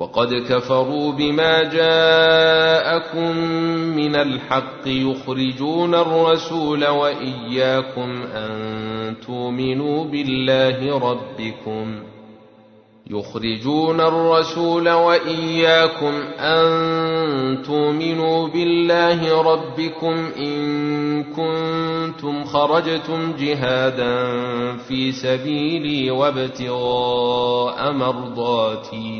وقد كفروا بما جاءكم من الحق يخرجون الرسول وإياكم أن تؤمنوا بالله ربكم يخرجون الرسول وإياكم أن تؤمنوا بالله ربكم إن كنتم خرجتم جهادا في سبيلي وابتغاء مرضاتي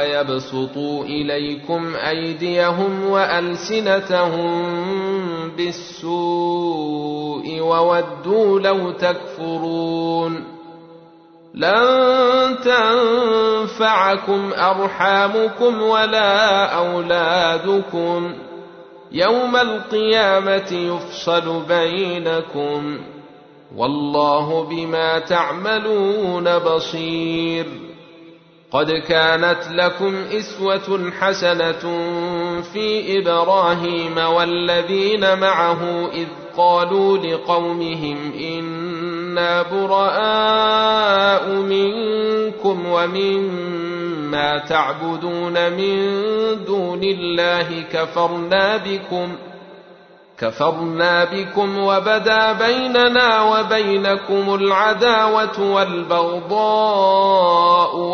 ويبسطوا إليكم أيديهم وألسنتهم بالسوء وودوا لو تكفرون لن تنفعكم أرحامكم ولا أولادكم يوم القيامة يفصل بينكم والله بما تعملون بصير قد كانت لكم إسوة حسنة في إبراهيم والذين معه إذ قالوا لقومهم إنا براء منكم ومما تعبدون من دون الله كفرنا بكم كفرنا بكم وبدا بيننا وبينكم العداوة والبغضاء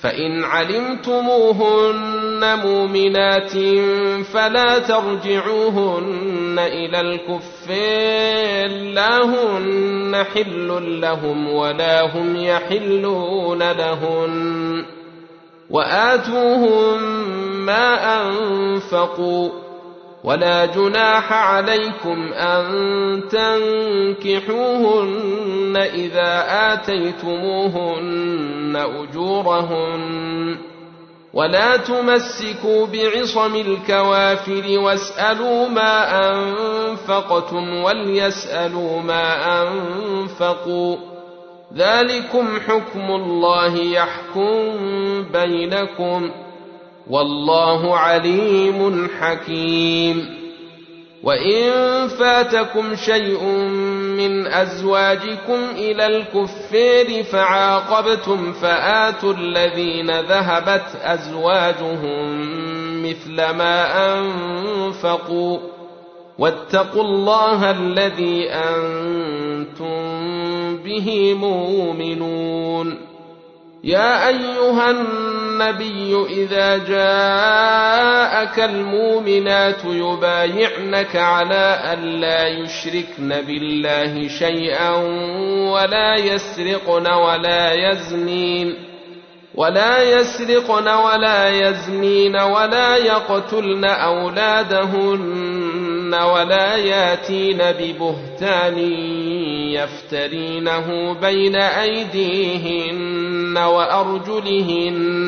فإن علمتموهن مؤمنات فلا ترجعوهن إلى الكفار لا هن حل لهم ولا هم يحلون لهن. وآتوهم ما أنفقوا. ولا جناح عليكم أن تنكحوهن إذا آتيتموهن أجورهن ولا تمسكوا بعصم الكوافر واسألوا ما أنفقتم وليسألوا ما أنفقوا ذلكم حكم الله يحكم بينكم والله عليم حكيم. وإن فاتكم شيء من أزواجكم إلى الكفار فعاقبتم فآتوا الذين ذهبت أزواجهم مثل ما أنفقوا. واتقوا الله الذي أنتم به مؤمنون. يا أيها النبي إذا جاءك المؤمنات يبايعنك على أن لا يشركن بالله شيئا ولا يسرقن ولا يزنين ولا يسرقن ولا يزنين ولا يقتلن أولادهن ولا ياتين ببهتان يفترينه بين أيديهن وأرجلهن